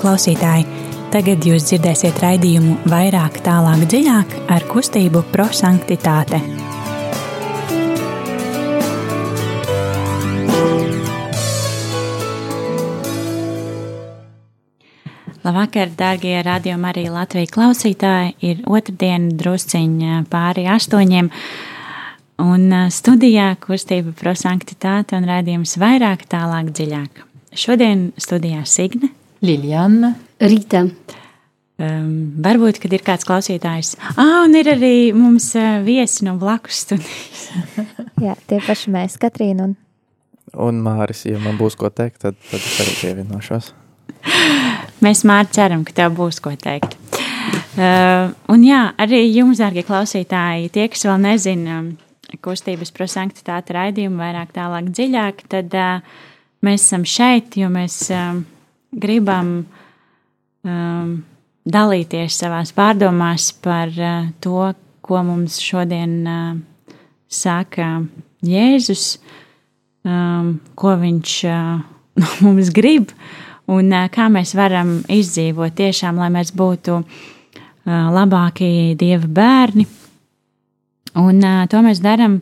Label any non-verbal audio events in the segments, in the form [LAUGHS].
klausītāji! Tagad jūs dzirdēsiet raidījumu vairāk, tālāk, dziļāk ar kustību prosanktitāte. Labvakar, darbie radiokamā arī Latvijas klausītāji! Ir otrdiena, drusciņā pāri astoņiem. Un studijā kustība prosanktitāte un raidījums vairāk, tālāk, dziļāk. Šodien studijā Signe, Liljana, Rīta. Um, varbūt, kad ir kāds klausītājs, ah, un ir arī mums uh, viesi no blakus studijas. [LAUGHS] Jā, tie paši mēs, Katrīna un, Un Māris, ja man būs ko teikt, tad, tad es arī pievienošos. Mēs mārķi ceram, ka tev būs ko teikt. Uh, un jā, arī jums, dārgie klausītāji, tie, kas vēl nezina kustības prosanktitāte raidījumu vairāk tālāk dziļāk, tad uh, mēs esam šeit, jo mēs um, gribam um, dalīties savās pārdomās par uh, to, ko mums šodien uh, saka Jēzus, um, ko viņš uh, [LAUGHS] no mums grib un uh, kā mēs varam izdzīvot tiešām, lai mēs būtu uh, labāki Dieva bērni. Un uh, to mēs darām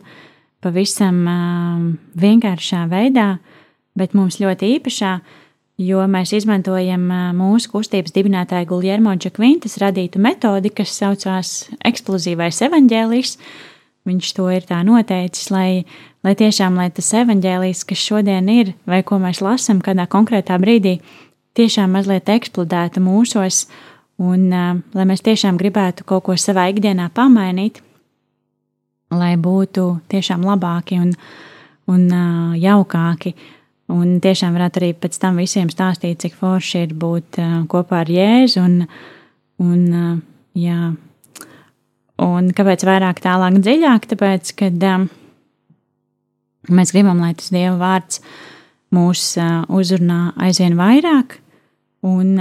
pavisam uh, vienkāršā veidā, bet mums ļoti īpašā, jo mēs izmantojam mūsu kustības dibinātāja Guljermo Čakvintas radītu metodi, kas saucās eksplozīvais evaņģēlijs. Viņš to ir tā noteicis, lai, lai tiešām lai tas evaņģēlijs, kas šodien ir, vai ko mēs lasām kādā konkrētā brīdī, tiešām mazliet eksplodētu mūsos, un lai mēs tiešām gribētu kaut ko savā ikdienā pamainīt, lai būtu tiešām labāki un, un jaukāki. Un tiešām varētu arī pēc tam visiem stāstīt, cik forši ir būt kopā ar Jēzu. Un, un, jā. un kāpēc vairāk tālāk dziļāk? Tāpēc, ka um, mēs gribam, lai tas Dieva vārds mūs uzrunā aizvien vairāk, un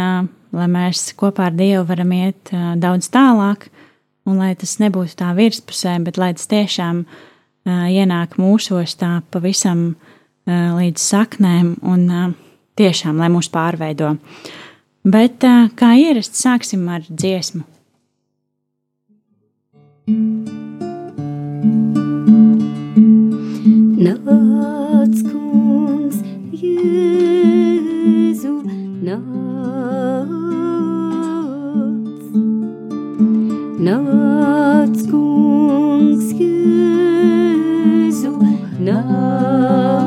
lai mēs kopā ar Dievu varam iet daudz tālāk, un lai tas nebūtu tā virspusē, bet lai tas tiešām ienāk mūsos tā pavisam uh, līdz saknēm un uh, tiešām, lai mūs pārveido. Bet uh, kā ierasts, sāksim ar dziesmu. Nāc, kungs, Jēzu, nāc. Nāc, kungs, Jēzu, nāc.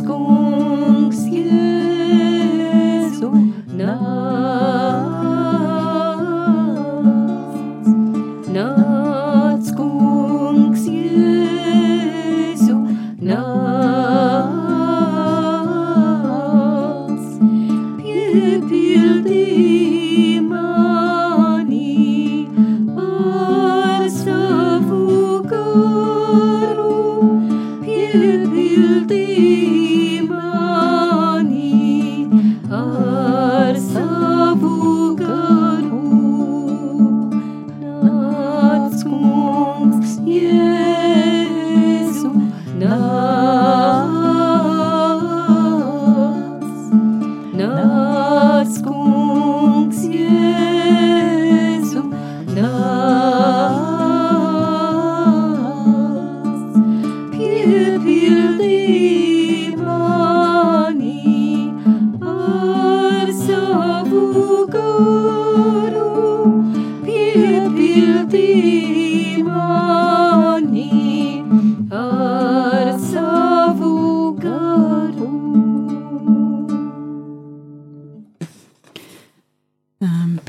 Nāc,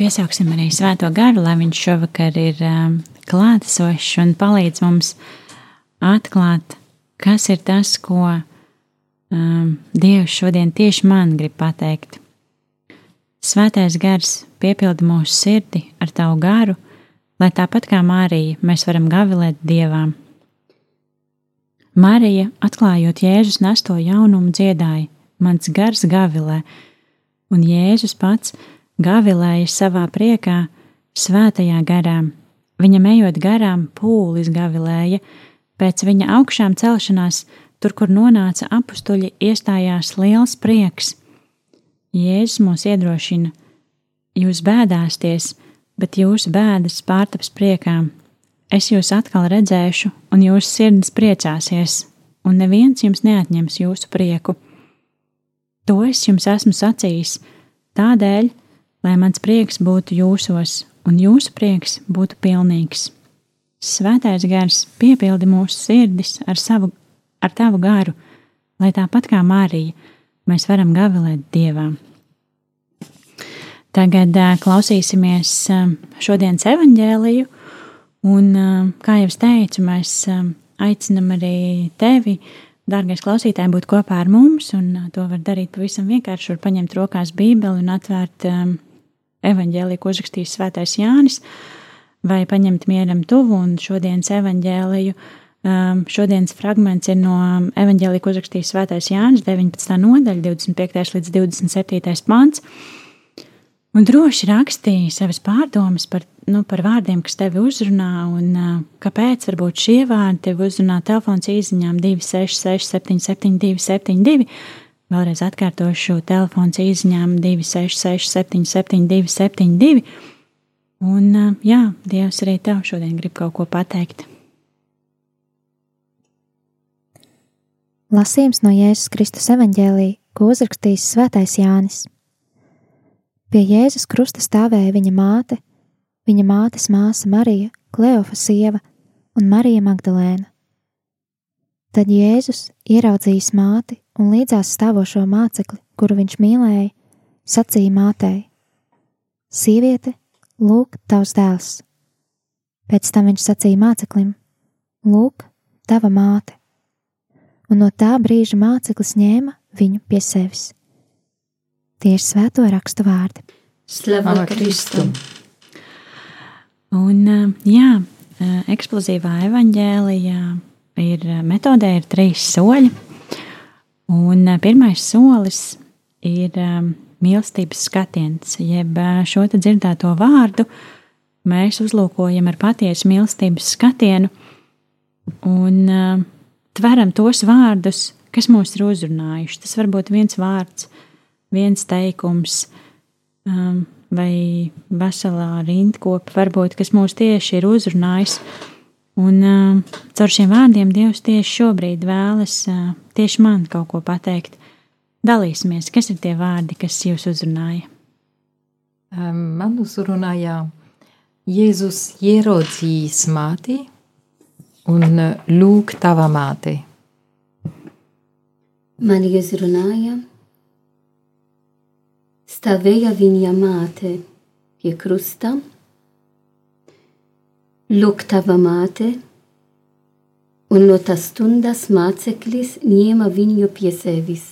Piesauksim arī Svēto garu, lai viņš šovakar ir um, klātesošs un palīdz mums atklāt, kas ir tas, ko um, Dievs šodien tieši man grib pateikt. Svētais gars piepilda mūsu sirdi ar tavu garu, lai tāpat kā Mārija mēs varam gavilēt dievām. Marija, atklājot Jēzus nesto jaunumu, dziedāja: Mans gars gavilē, un Jēzus pats gavilēja savā priekā, svētajā garā. Viņam ejot garām, pūlis gavilēja, pēc viņa augšām celšanās, tur, kur nonāca apstuļi, iestājās liels prieks. Jēzus mūs iedrošina: Jūs bēdāsties, bet jūsu bēdas pārtaps priekām. Es jūs atkal redzēšu, un jūsu sirds priecāsies, un neviens jums neatņems jūsu prieku. To es jums esmu sacījis, tādēļ, lai mans prieks būtu jūsos, un jūsu prieks būtu pilnīgs. Svētais gars piepildi mūsu sirdis ar, savu, ar tavu garu, lai tāpat kā Mārija, mēs varam gavilēt Dievām. Tagad klausīsimies šodienas evaņģēliju, un, kā jau teicu, mēs aicinam arī tevi, dārgais klausītāj, būt kopā ar mums, un to var darīt pavisam vienkārši, var paņemt rokās bībeli un atvērt evaņģēliju, ko uzrakstījis svētais Jānis, vai paņemt mieram tuvu un šodienas evaņģēliju. Um, šodienas fragments ir no evaņģēlija, ko uzrakstījis Svētais Jānis, 19. nodaļa, 25. līdz 27. pāns. Un droši rakstīja savas pārdomas par, nu, par vārdiem, kas tevi uzrunā, un uh, kāpēc varbūt šie vārdi tevi uzrunā telefons īsiņām 266, 772, 72. Vēlreiz atkārtošu telefons īsiņām 266, 772, 72. Un jā, Dievs arī tev šodien grib kaut ko pateikt. Lasījums no Jēzus Kristus evaņģēlī, ko uzrakstījis Svētais Jānis. Pie Jēzus krusta stāvēja viņa māte, viņa mātes māsa Marija, Kleofa sieva un Marija Magdalēna. Tad Jēzus ieraudzījis māti un līdzās stāvošo mācekli, kuru viņš mīlēja, sacīja mātei: Sieviete, lūk, tavs dēls! Pēc tam viņš sacīja māceklim: Lūk, tava māte! Un no tā brīža māceklis ņēma viņu pie sevis. Tie ir svēto rakstu vārdi. Slava Kristum! Un, jā, eksplozīvā evaņģēlijā ir metodē ir trīs soļi. Un pirmais solis ir mīlestības skatiens, jeb šo te dzirdēto vārdu mēs uzlūkojam ar patiesu mīlestības skatienu un tveram tos vārdus, kas mūs ir uzrunājuši. Tas var būt viens vārds, viens teikums um, vai veselā rindkopa, varbūt, kas mūs tieši ir uzrunājis. Un uh, caur šiem vārdiem Dievs tieši šobrīd vēlas uh, tieši man kaut ko pateikt. Dalīsimies, kas ir tie vārdi, kas jūs uzrunāja? Man uzrunāja Jēzus ieraudzījis māti un uh, lūk tava māte. Mani uzrunāja stāvēja viņa māte pie krusta, lūk tava māte, un no tās stundas māceklis ņēma viņu pie sevis.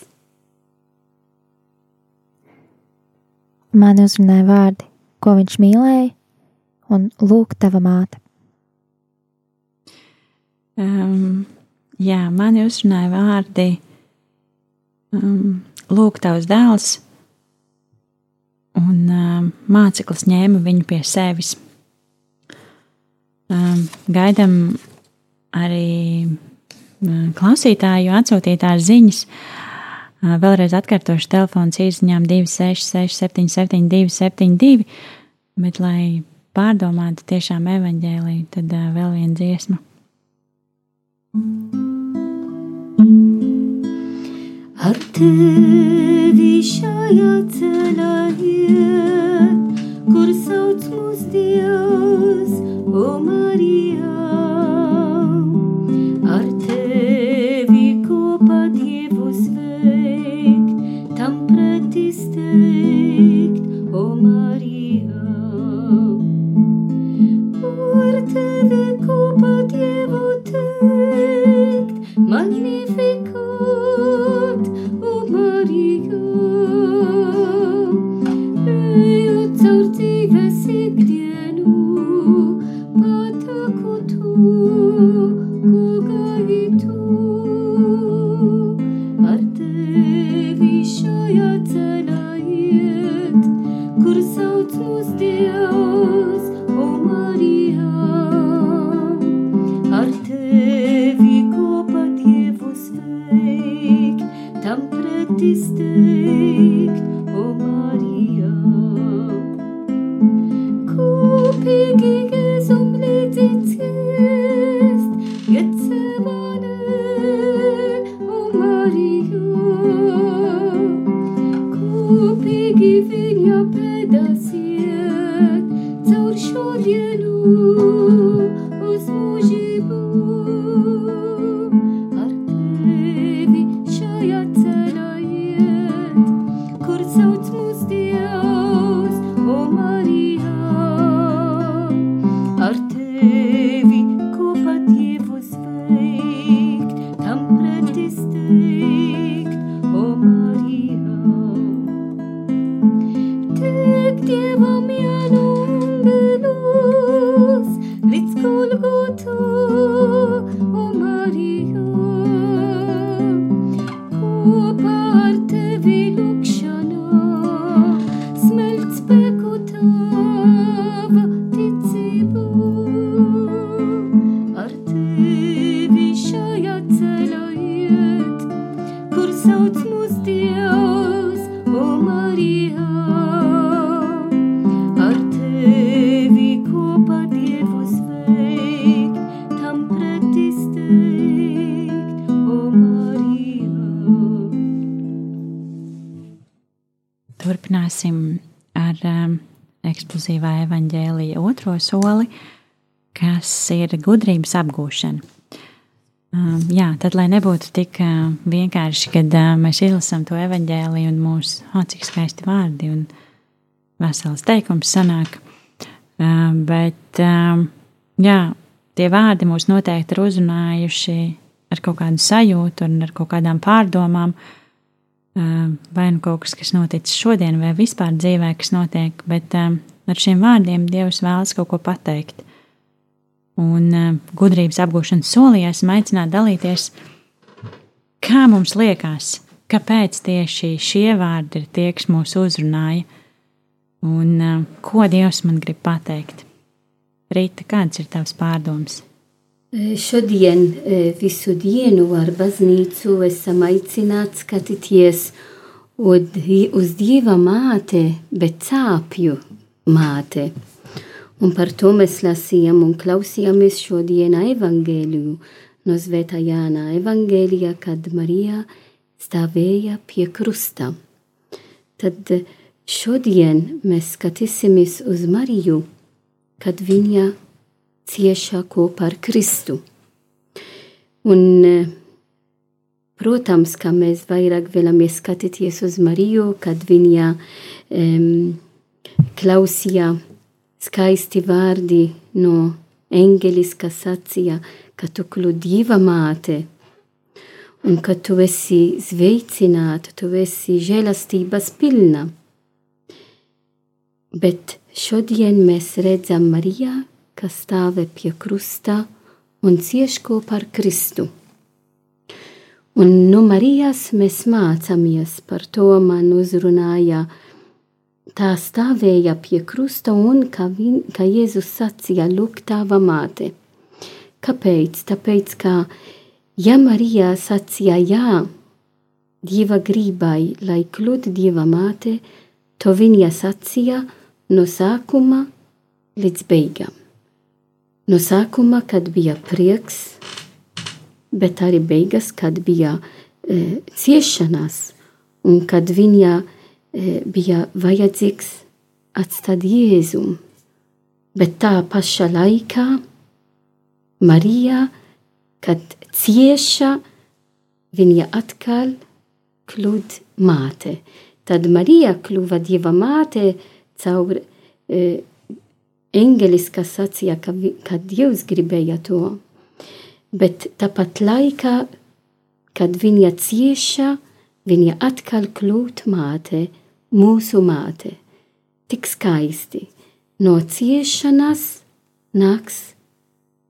Man uzrunāja vārdi, ko viņš mīlēja, un lūk tava māte. Um, jā, man uzrunāja vārdi, um, lūk tavs dēls, un uh, māceklis ņēma viņu pie sevis. Uh, gaidām arī uh, klausītāju atsūtītās ziņas. Uh, vēlreiz atkārtošu telefons īsiņām 266, 772, 72, bet, lai pārdomātu tiešām evaņģēlīju, tad uh, vēl viena dziesma. Ar tevi šajā ceļā iet, kur sauc mūs Dievs, o Marija. Ar eksplozīvā evaņģēlīja otro soli, kas ir gudrības apgūšana. Um, jā, tad, lai nebūtu tik uh, vienkārši, kad uh, mēs izlasām to evaņģēliju un mūsu, oh, cik skaisti vārdi un vesels teikums sanāk, uh, bet, um, jā, tie vārdi mūs noteikti ir uzrunājuši ar kaut kādu sajūtu un ar kaut kādām pārdomām, uh, vai nu kaut kas, kas noticis šodien, vai vispār dzīvē, kas notiek, bet um, ar šiem vārdiem Dievs vēlas kaut ko pateikt. Un uh, gudrības apgūšanas solī esmu aicināts dalīties, kā mums liekas, kāpēc tieši šie vārdi ir tie, kas mūs uzrunāja, un uh, ko Dievs man grib pateikt. Rīta, kāds ir tavs pārdoms? Šodien e, visu dienu ar baznīcu esam aicināti skatīties uz Dieva māte, bet cāpju māte. Un par to mēs lasījām un klausījāmies šodien evangēliju no Svētā Jāna evangēlijā, kad Marija stāvēja pie krusta. Tad šodien mēs skatīsimies uz Mariju, kad viņa cieša kopā ar Kristu. Un, protams, ka mēs vairāk vēlamies skatīties uz Mariju, kad viņa um, klausīja skaisti vārdi no eņģelis, kas sacīja, ka tu kļūsi dieva māte, un ka tu esi sveicināta, tu esi žēlastības pilna. Bet šodien mēs redzam Marijā, kas stāve pie krusta un cieš kopā ar Kristu. Un no Marijas mēs mācāmies par to, man uzrunāja, tā stāvēja pie krusta un ka, viņ, ka Jēzus sacīja, lūk, tava māte. Kāpēc? Tāpēc, ka ja Marija sacīja jā, Dieva gribai, lai kļūtu Dieva māte, to viņa sacīja no sākuma līdz beigām. No sākuma, kad bija prieks, bet arī beigas, kad bija e, ciešanas, un kad viņa e, bija vajadzīgs atstāt Jēzumu. Bet tā pašā laikā Marija, kad cieša, viņa atkal kļūt māte. Tad Marija kļuva Dieva māte caur e, eņģelis, kas sacīja, ka, vi, ka Dievs gribēja to. Bet tāpat laikā, kad viņa cieša, viņa atkal kļūt māte, mūsu māte. Tik skaisti. No ciešanas nāks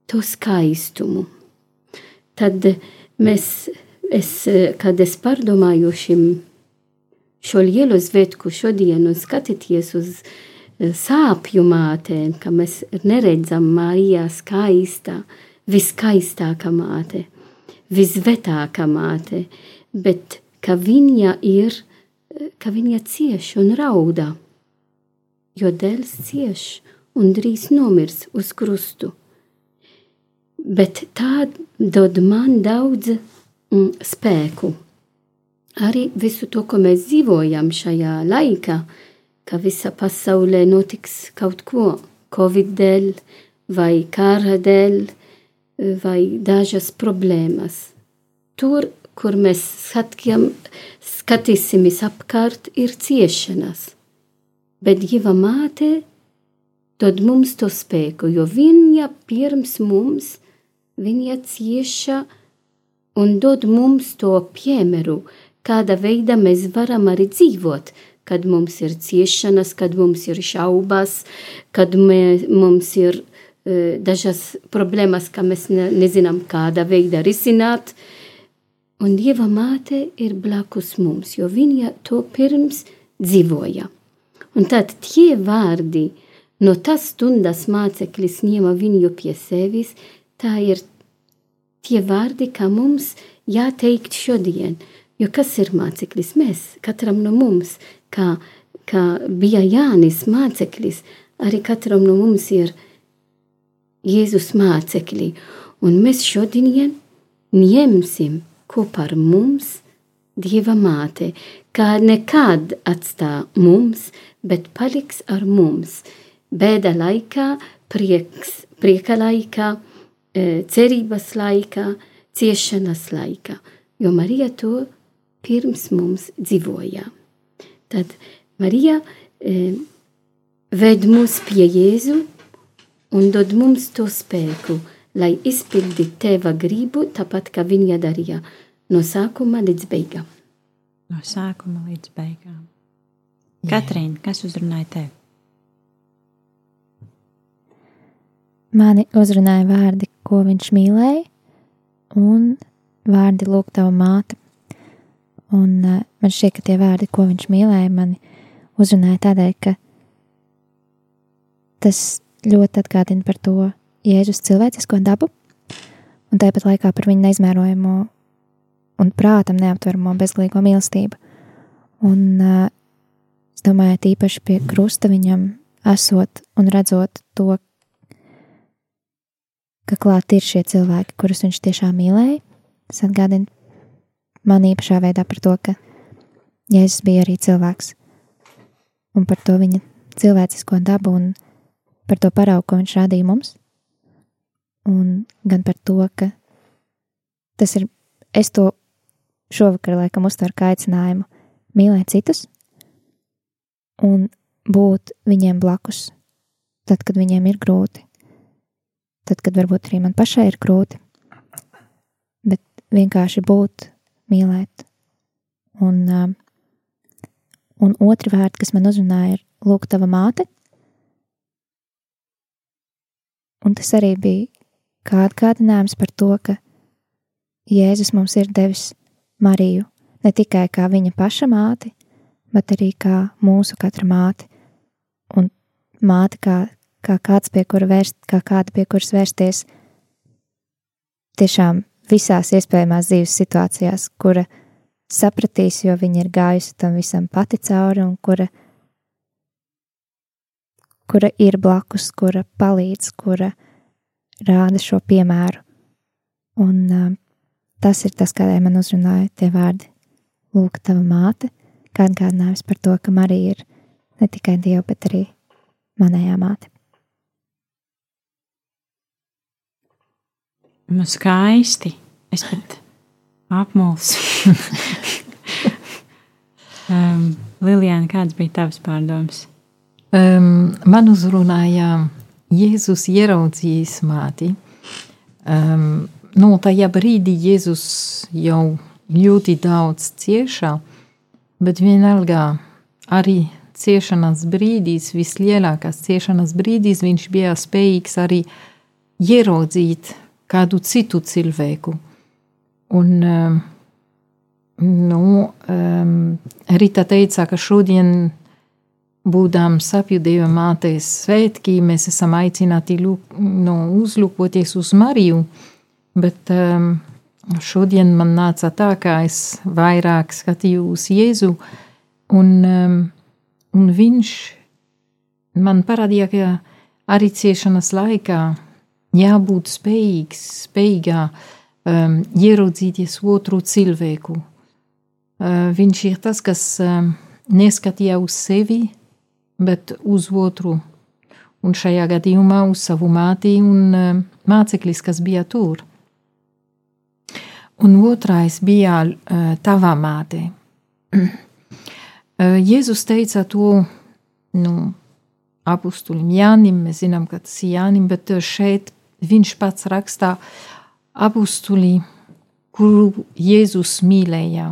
to skaistumu. Tad mēs, es, kad es pārdomāju šim, šo lielo svētku šodien un skatīties uz sāpju mātēm, ka mēs neredzam Marijā skaistā, viskaistākā māte, visvetākā māte, bet ka viņa ir, ka viņa cieš un rauda, jo dēls cieš un drīz nomirs uz krustu. Bet tā dod man daudz mm, spēku. Arī visu to, ko mēs dzīvojam šajā laikā, ka visa pasaulē notiks kaut ko Covid dēļ, vai kara dēļ, vai dažas problēmas. Tur, kur mēs skatjam, skatīsimies apkārt, ir ciešanas. Bet Dieva māte dod mums to spēku, jo viņa pirms mums, viņa cieša un dod mums to piemēru, kāda veida mēs varam arī dzīvot, kad mums ir ciešanas, kad mums ir šaubas, kad mē, mums ir uh, dažas problēmas, ka mēs ne, nezinām, kāda veida risināt. Un Dieva māte ir blakus mums, jo viņa to pirms dzīvoja. Un tad tie vārdi, no tas stundas māceklis ņēma viņu pie sevis, tā ir tie vārdi, kā mums jāteikt šodien. Jo kas ir māceklis? Mēs, katram no mums, kā, kā bija Jānis māceklis, arī katram no mums ir Jēzus mācekļi. Un mēs šodien ņemsim kopā ar mums Dieva māte, kā nekad atstā mums, bet paliks ar mums. Bēda laikā, prieks, prieka laikā, e, cerības laikā, ciešanas laikā, jo Marija to pirms mums dzīvoja. Tad Marija e, ved mūs pie Jēzu un dod mums to spēku, lai izpildītu teva gribu, tāpat kā viņa darīja no sākuma līdz beigām. No sākuma līdz beigām. Katrīna, kas uzrunāja tevi? Mani uzrunāja vārdi, ko viņš mīlēja, un vārdi lūk, tava māte. Un uh, man šķiet, ka tie vārdi, ko viņš mīlēja, mani uzrunāja tādēļ, ka tas ļoti atgādina par to Jēzus cilvēcisko dabu, un tāpat laikā par viņa neizmērojamo un prātam neaptveramo bezglīgo mīlestību. Un uh, es domāju, tīpaši pie krusta viņam esot un redzot to, ka klāt ir šie cilvēki, kurus viņš tiešām mīlēja, tas atgādina man īpašā veidā par to, ka Jēzus bija arī cilvēks, un par to viņa cilvēcisko dabu un par to paraugu, ko viņš rādīja mums, un gan par to, ka tas ir, es to šovakar laikam uztveru kā aicinājumu mīlēt citus un būt viņiem blakus, tad, kad viņiem ir grūti, tad, kad varbūt arī man pašai ir grūti, bet vienkārši būt mīlēt. Un, uh, un otri vārdi, kas man uzrunāja, ir lūk, tava māte. Un tas arī bija kā atgādinājums par to, ka Jēzus mums ir devis Mariju ne tikai kā viņa paša māti, bet arī kā mūsu katra māte. Un māte kā, kā kāds, pie kura vērst, kā kāda, pie kuras vērsties, tiešām visās iespējamās dzīves situācijās, kura sapratīs, jo viņa ir gājusi tam visam pati cauri un kura, kura ir blakus, kura palīdz, kura rāda šo piemēru. Un tas ir tas, kādēļ man uzrunāja tie vārdi. Lūk, tava māte, kā atgādinājums par to, ka Marija ir ne tikai Dieva, bet arī manējā māte. Nu, skaisti. Es pat apmulsu. [LAUGHS] um, Lilijāna, kāds bija tavs pārdoms? Um, man uzrunāja Jēzus ieraudzījis māti. Um, nu, tajā brīdī Jēzus jau ļoti daudz ciešā, bet vienalga arī ciešanas brīdīs, vislielākās ciešanas brīdīs, viņš bija spējīgs arī ieraudzīt kādu citu cilvēku. Un, um, nu, um, Rita teica, ka šodien, būdām sapju dieva mātes svētki, mēs esam aicināti lūk, nu, uzlūkoties uz Mariju, bet um, šodien man nāca tā, ka es vairāk skatījos Jēzu, un, um, un viņš man parādīja, ka arī ciešanas laikā jābūt spējīgs, spējīgā um, ieraudzīties otru cilvēku. Uh, viņš ir tas, kas um, neskatīja uz sevi, bet uz otru. Un šajā gadījumā uz savu māti un um, māceklis, kas bija tur. Un otrais bija uh, tava māte. uh, Jēzus teica to nu, apustulim Jānim, mēs zinām, ka tas ir Jānim, bet šeit viņš pats rakstā apustuli, kuru Jēzus mīlēja.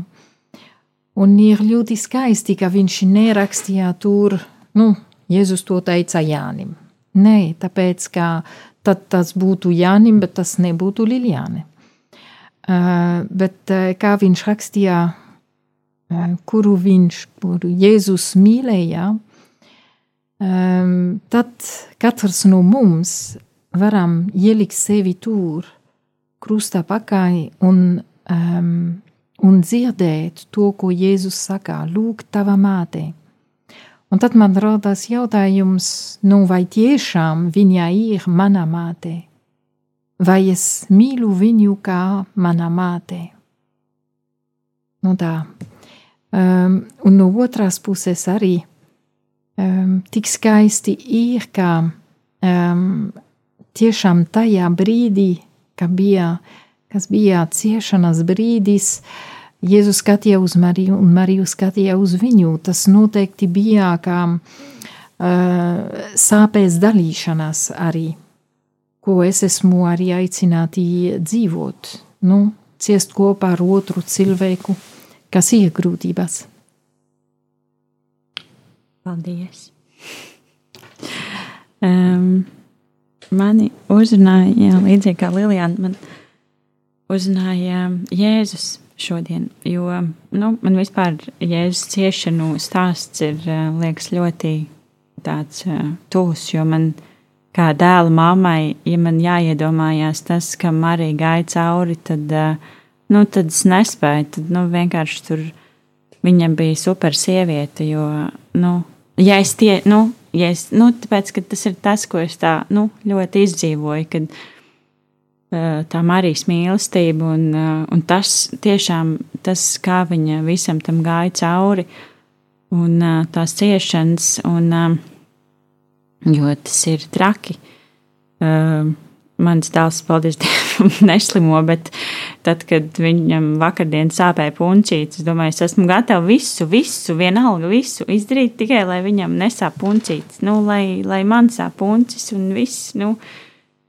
Un ir ļoti skaisti, ka viņš nerakstīja tur, nu, Jēzus to teica Jānim. Nē, tāpēc, ka tad tas būtu Jānim, bet tas nebūtu Liljāne. Uh, bet uh, kā viņš rakstīja, uh, kuru viņš, kuru Jēzus mīlēja, tad katrs no mums varam ielikt sevi tur, krustā pakaļ un, um, un dzirdēt to, ko Jēzus saka, lūk, tava māte. Un tad man rodas jautājums, nu vai tiešām viņa ir mana māte, vai es mīlu viņu kā mana māte? Nu tā. Um, un no otras puses arī um, tik skaisti ir, ka um, tiešām tajā brīdī, ka bija, kas bija ciešanas brīdis, Jēzus skatīja uz Mariju un Mariju skatīja uz viņu. Tas noteikti bija kā uh, sāpēs dalīšanās arī, ko es esmu arī aicināti dzīvot, nu, ciest kopā ar otru cilvēku, kas ir grūtības. Paldies! Um, mani uzrunāja, līdzīgi kā Lilijāna, man uzrunāja Jēzus šodien, jo nu, man vispār Jēzus ciešanu stāsts ir, liekas, ļoti tāds tūs, jo man kā dēla mammai, ja man jāiedomājās tas, ka Marija gāja cauri, tad, nu, tad es nespēju, tad, nu, vienkārši tur viņam bija super sieviete, jo, nu, ja es tie, nu, ja es, nu, tāpēc, ka tas ir tas, ko es tā nu, ļoti izdzīvoju, kad uh, tā Marijas mīlestība un, uh, un tas tiešām tas, kā viņa visam tam gāja cauri un tās ciešanas, un, jo tas ir traki. Mans dēls, paldies [LAUGHS] Dievam, neslimo, bet tad, kad viņam vakardien sāpēja puncītis, es domāju, es esmu gatava visu, visu, vienalga visu izdarīt tikai, lai viņam nesāp puncītis, nu, lai, lai man sāp puncis un viss, nu,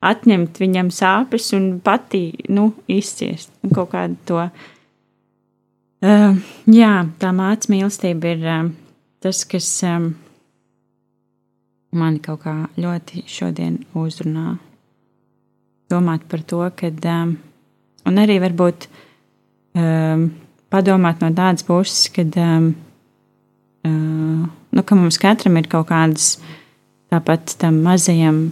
atņemt viņam sāpes un pati, nu, izciest kaut kādu to. Uh, jā, tā māca mīlestība ir uh, tas, kas um, mani kaut kā ļoti šodien uzrunā. Domāt par to, ka um, Un arī varbūt um, padomāt no tādas puses, kad um, uh, nu, ka mums katram ir kaut kādas, tāpat tam mazajam,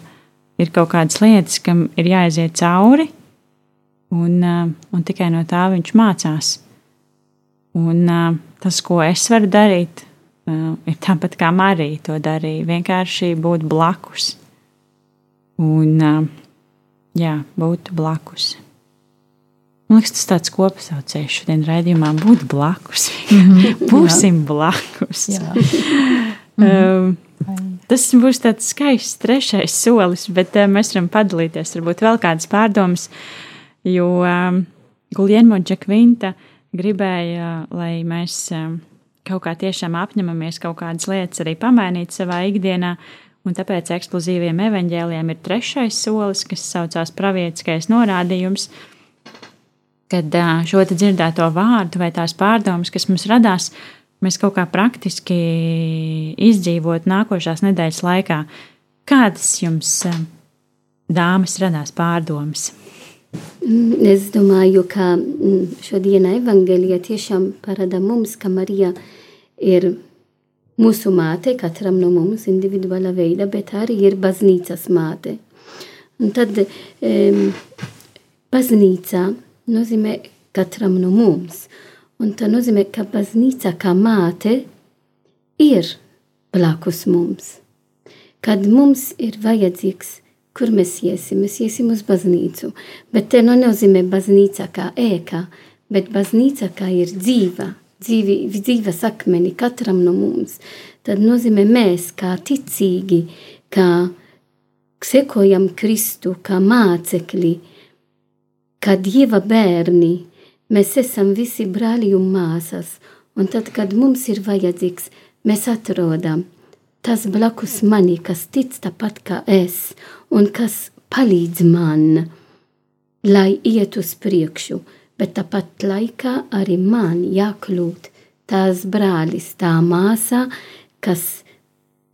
ir kaut kādas lietas, kam ir jāiziet cauri, un, uh, un tikai no tā viņš mācās. Un uh, tas, ko es varu darīt, ir tāpat kā Marija to darīja, vienkārši būt blakus. Un, uh, jā, būt blakus. Man liekas, tas tāds kopsaucējs šodien raidījumā būt blakus. Mm -hmm. [LAUGHS] Būsim Jā. blakus. Jā. [LAUGHS] um, tas būs tāds skaists trešais solis, bet uh, mēs varam padalīties varbūt vēl kādas pārdomas, jo um, Guljenmo Džekvinta gribēja, lai mēs um, kaut kā tiešām apņemamies kaut kādas lietas arī pamainīt savā ikdienā, un tāpēc eksplozīviem evaņģēliem ir trešais solis, kas saucās pravietiskais norādījums – kad šo dzirdēto vārdu vai tās pārdomas, kas mums radās, mēs kaut kā praktiski izdzīvot nākošās nedēļas laikā. Kādas jums, dāmas, radās pārdomas? Es domāju, ka mm, šodienas evangelija tiešām parāda mums, ka Marija ir mūsu māte, katram no mums individuāla veida, bet arī ir baznīcas māte. Un tad um, baznīca nozīmē katram no mums. Un tas nozīmē, ka baznīca kā māte ir blakus mums. Kad mums ir vajadzīgs, kur mēs iesim, mēs iesim uz baznīcu, bet te nu nozīmē baznīca kā ēka, bet baznīca kā ir dzīva, dzīvi, dzīves akmeni katram no mums. Tad nozīmē mēs kā ticīgi, kā sekojam Kristu, kā mācekļi, kā Dieva bērni, mēs esam visi brāļi un māsas, un tad, kad mums ir vajadzīgs, mēs atrodam tas blakus mani, kas tic tāpat kā es, un kas palīdz man, lai iet uz priekšu, bet tāpat laikā arī man jākļūt tās brālis, tā māsa, kas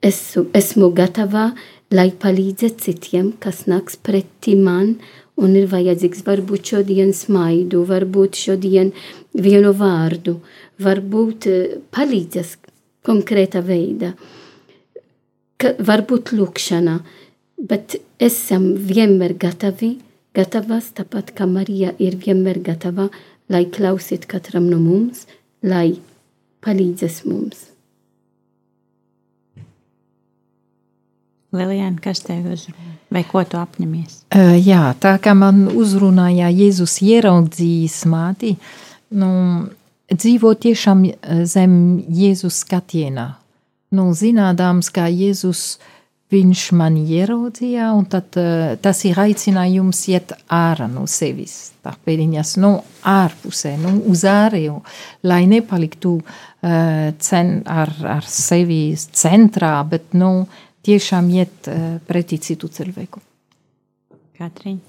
esmu, esmu gatava, lai palīdzētu citiem, kas nāks pretī man, un ir vajadzīgs varbūt šodien smaidu, varbūt šodien vienu vārdu, varbūt eh, palīdzas konkrēta veida, varbūt lūkšana, bet esam vienmēr gatavi, gatavas, tāpat kā Marija ir vienmēr gatava, lai klausīt katram no mums, lai palīdzas mums. Lilijāna, kas tev uzrunā? Vai ko tu apņemies? Uh, jā, tā kā man uzrunāja Jēzus ieraudzījis māti, nu, dzīvo tiešām zem Jēzus skatienā. Nu, zinādams, kā Jēzus viņš man ieraudzīja, un tad, uh, tas ir aicinājums iet ārā no sevis. Tā pēdiņas, nu, ārpusē, nu, uz ārēju, lai nepaliktu uh, cen, ar, ar sevi centrā, bet, nu, tiešām iet uh, pretī citu cilvēku. Katrīna.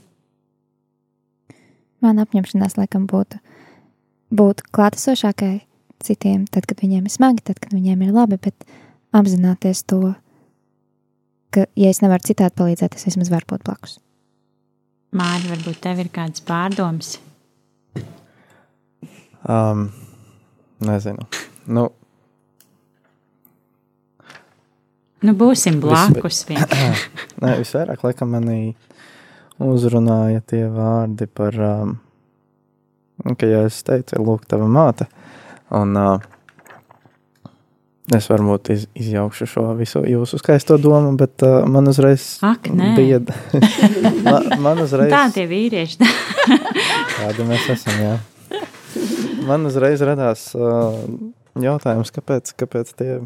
Man apņemšanās laikam būtu būt klātesošākai citiem, tad, kad viņiem ir smagi, tad, kad viņiem ir labi, bet apzināties to, ka, ja es nevaru citādi palīdzēt, es vismaz varu būt blakus. Mārķis, varbūt tev ir kādas pārdomas? Um, nezinu. Nu, Nu, būsim blakus [CLEARS THROAT] vienkārši. Nē, visvairāk laikam manī uzrunāja tie vārdi par, um, ka, ja es teicu, lūk, tava māte, un uh, es varbūt iz, izjaukšu šo visu jūsu skaisto domu, bet uh, man uzreiz Ak, bija, [LAUGHS] man, man uzreiz, Tā tie vīrieši. [LAUGHS] kādi mēs esam, jā. Man uzreiz radās uh, jautājums, kāpēc, kāpēc tie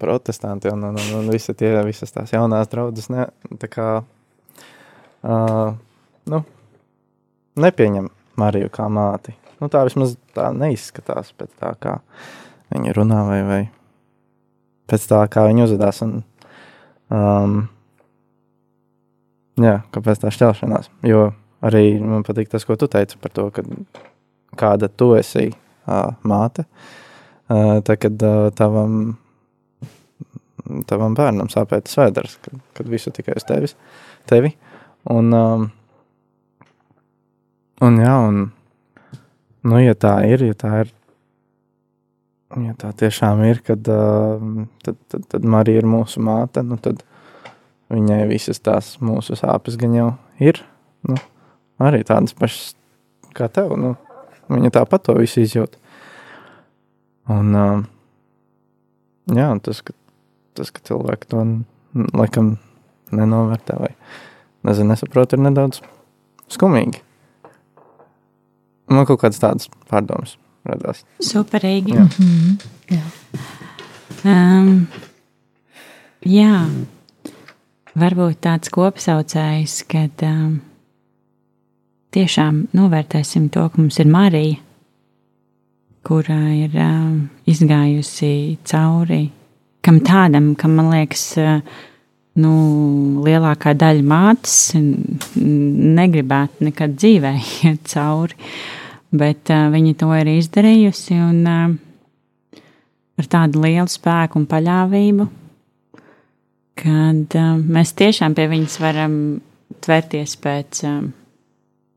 protestanti un, un, un, un visi tie, visas tās jaunās draudzes ne, tā kā, uh, nu, nepieņem Mariju kā māti. Nu, tā vismaz tā neizskatās pēc tā, kā viņi runā vai, vai pēc tā, kā viņi uzvedās. Un, um, jā, kāpēc tā šķelšanās? Jo arī man patīk tas, ko tu teici par to, kāda tu esi uh, māte, uh, tad, kad uh, tavam tavam bērnam sāpēt svētdars, kad, kad visu tikai uz tevis, tevi. Un, um, un jā, un, nu, ja tā ir, ja tā ir, ja tā tiešām ir, kad, uh, tad, tad, tad Marija ir mūsu māte, nu, tad viņai visas tās mūsu sāpes gan jau ir, nu, arī tādas pašas kā tev, nu, viņa tāpat to visu izjūt. Un, uh, jā, un tas, ka tas, ka cilvēki to laikam nenovērtē vai nezinu, nesaprot, ir nedaudz skumīgi. Man kaut kādas tādas pārdomas radās. Superīgi. Jā. Mhm. Jā. Um, jā, varbūt tāds kopsaucējs, kad um, tiešām novērtēsim to, ka mums ir Marija, kura ir um, izgājusi cauri kam tādam, kam man liekas, eh, nu, lielākā daļa mātes negribētu nekad dzīvē [LAUGHS] iet cauri. Bet uh, viņa to ir izdarījusi un uh, ar tādu lielu spēku un paļāvību, kad uh, mēs tiešām pie viņas varam tvērties pēc, uh,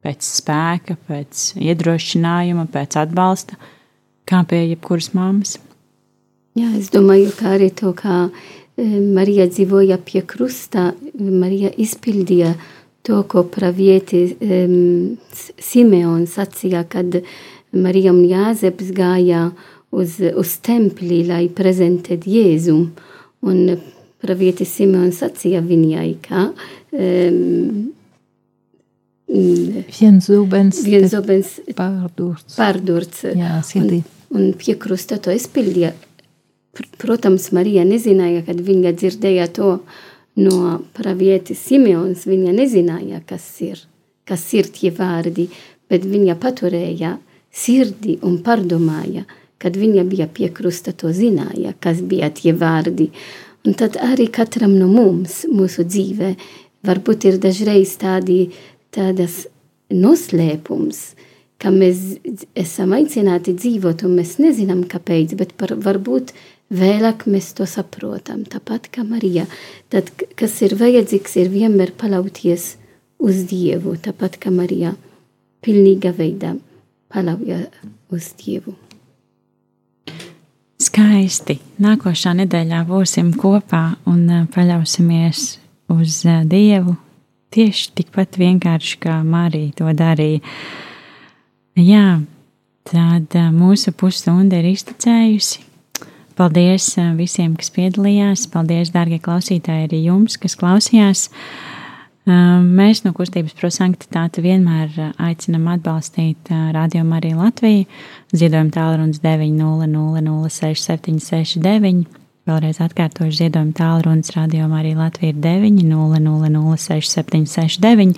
pēc spēka, pēc iedrošinājuma, pēc atbalsta, kā pie jebkuras mammas. Jā, es domāju, ka arī to, kā Marija dzīvoja pie krusta, Marija izpildīja to, ko pravieti um, Simeons sacīja, kad Marija un Jāzeps gāja uz, uz templi, lai prezentētu Jēzu. Un pravieti Simeons sacīja viņai, ka um, Viens zubens, viens zobens pārdurts. pārdurts. Jā, sirdī. Un, un pie krusta to izpildīja. Pr- Protams, Marija nezināja, kad viņa dzirdēja to no pravietis Simeons. Viņa nezināja, kas ir, kas ir tie vārdi, bet viņa paturēja sirdi un pārdomāja, kad viņa bija pie krusta, to zināja, kas bija tie vārdi. Un tad arī katram no mums, mūsu dzīvē, varbūt ir dažreiz tādi, tādas noslēpums, ka mēs esam aicināti dzīvot, un mēs nezinām, kāpēc, bet par, varbūt vēlāk mēs to saprotam. Tāpat kā Marija, tad, kas ir vajadzīgs, ir vienmēr paļauties uz Dievu, tāpat kā Marija, pilnīga veidā paļauja uz Dievu. Skaisti. Nākošā nedēļā būsim kopā un eh, paļausimies uz eh, Dievu tieši tikpat vienkārši kā Marija to darīja. Jā, tad eh, mūsu pusstunda ir iztecējusi. Paldies visiem, kas piedalījās. Paldies, dārgie klausītāji, arī jums, kas klausījās. Mēs no kustības prosanktitāte vienmēr aicinam atbalstīt Radio Mariju Latviju. Ziedojuma tālrunis 900-6769. Vēlreiz atkārtošu ziedojumu tālrunis Radio Mariju Latviju ir 900-6769.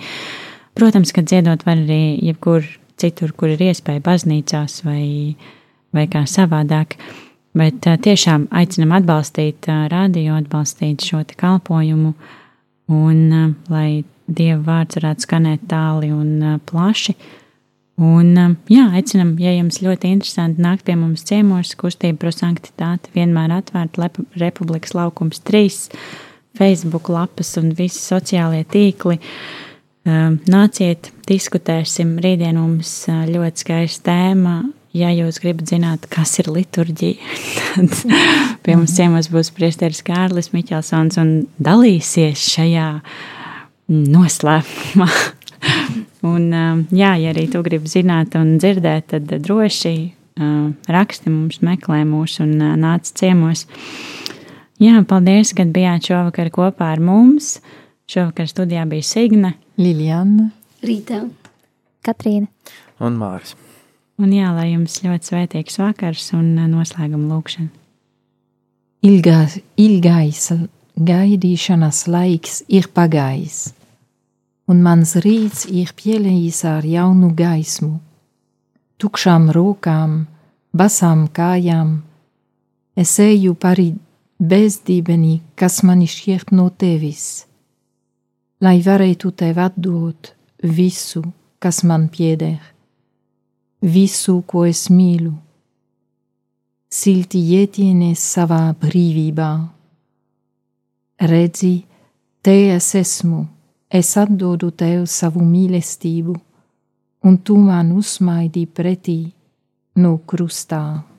Protams, ka ziedot var arī jebkur citur, kur ir iespēja baznīcās vai, vai kā savādāk. Bet tiešām aicinam atbalstīt radio, atbalstīt šo kalpojumu, un lai Dieva vārds varētu skanēt tāli un plaši. Un, jā, aicinam, ja jums ļoti interesanti nākt pie mums ciemos, kustība prosanktitāte vienmēr atvērta Republikas laukums 3, Facebook lapas un visi sociālie tīkli. Nāciet, diskutēsim. Rītdien mums ļoti skaista tēma ja jūs gribat zināt, kas ir liturģija, [LAUGHS] tad pie mums ciemos būs priesteris Kārlis Miķelsons un dalīsies šajā noslēpumā. [LAUGHS] un, jā, ja arī tu gribi zināt un dzirdēt, tad droši raksti mums, meklē mūs un nāc ciemos. Jā, paldies, ka bijāt šovakar kopā ar mums. Šovakar studijā bija Signe, Liljana, Rīta, Katrīna un Māris. Un jā, lai jums ļoti svētīgs vakars un noslēguma lūkšana. ilgās, ilgais gaidīšanas laiks ir pagājis, un mans rīts ir pielējis ar jaunu gaismu. Tukšām rokām, basām kājām, es eju pāri bezdibeni, kas man šķiet no tevis, lai varētu tev atdot visu, kas man pieder visu, ko es mīlu. Silti ietienes savā brīvībā. Redzi, te es esmu, es atdodu tev savu mīlestību, un tu man uzmaidi pretī no krustā.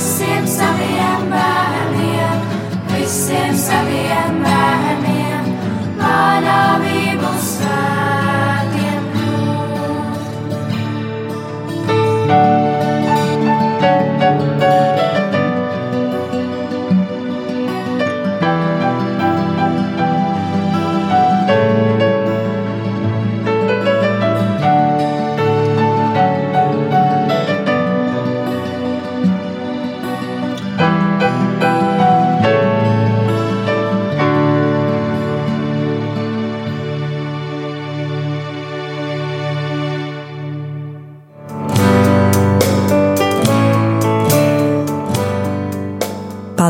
visiem saviem bērniem, visiem saviem bērniem, manā vīgusā.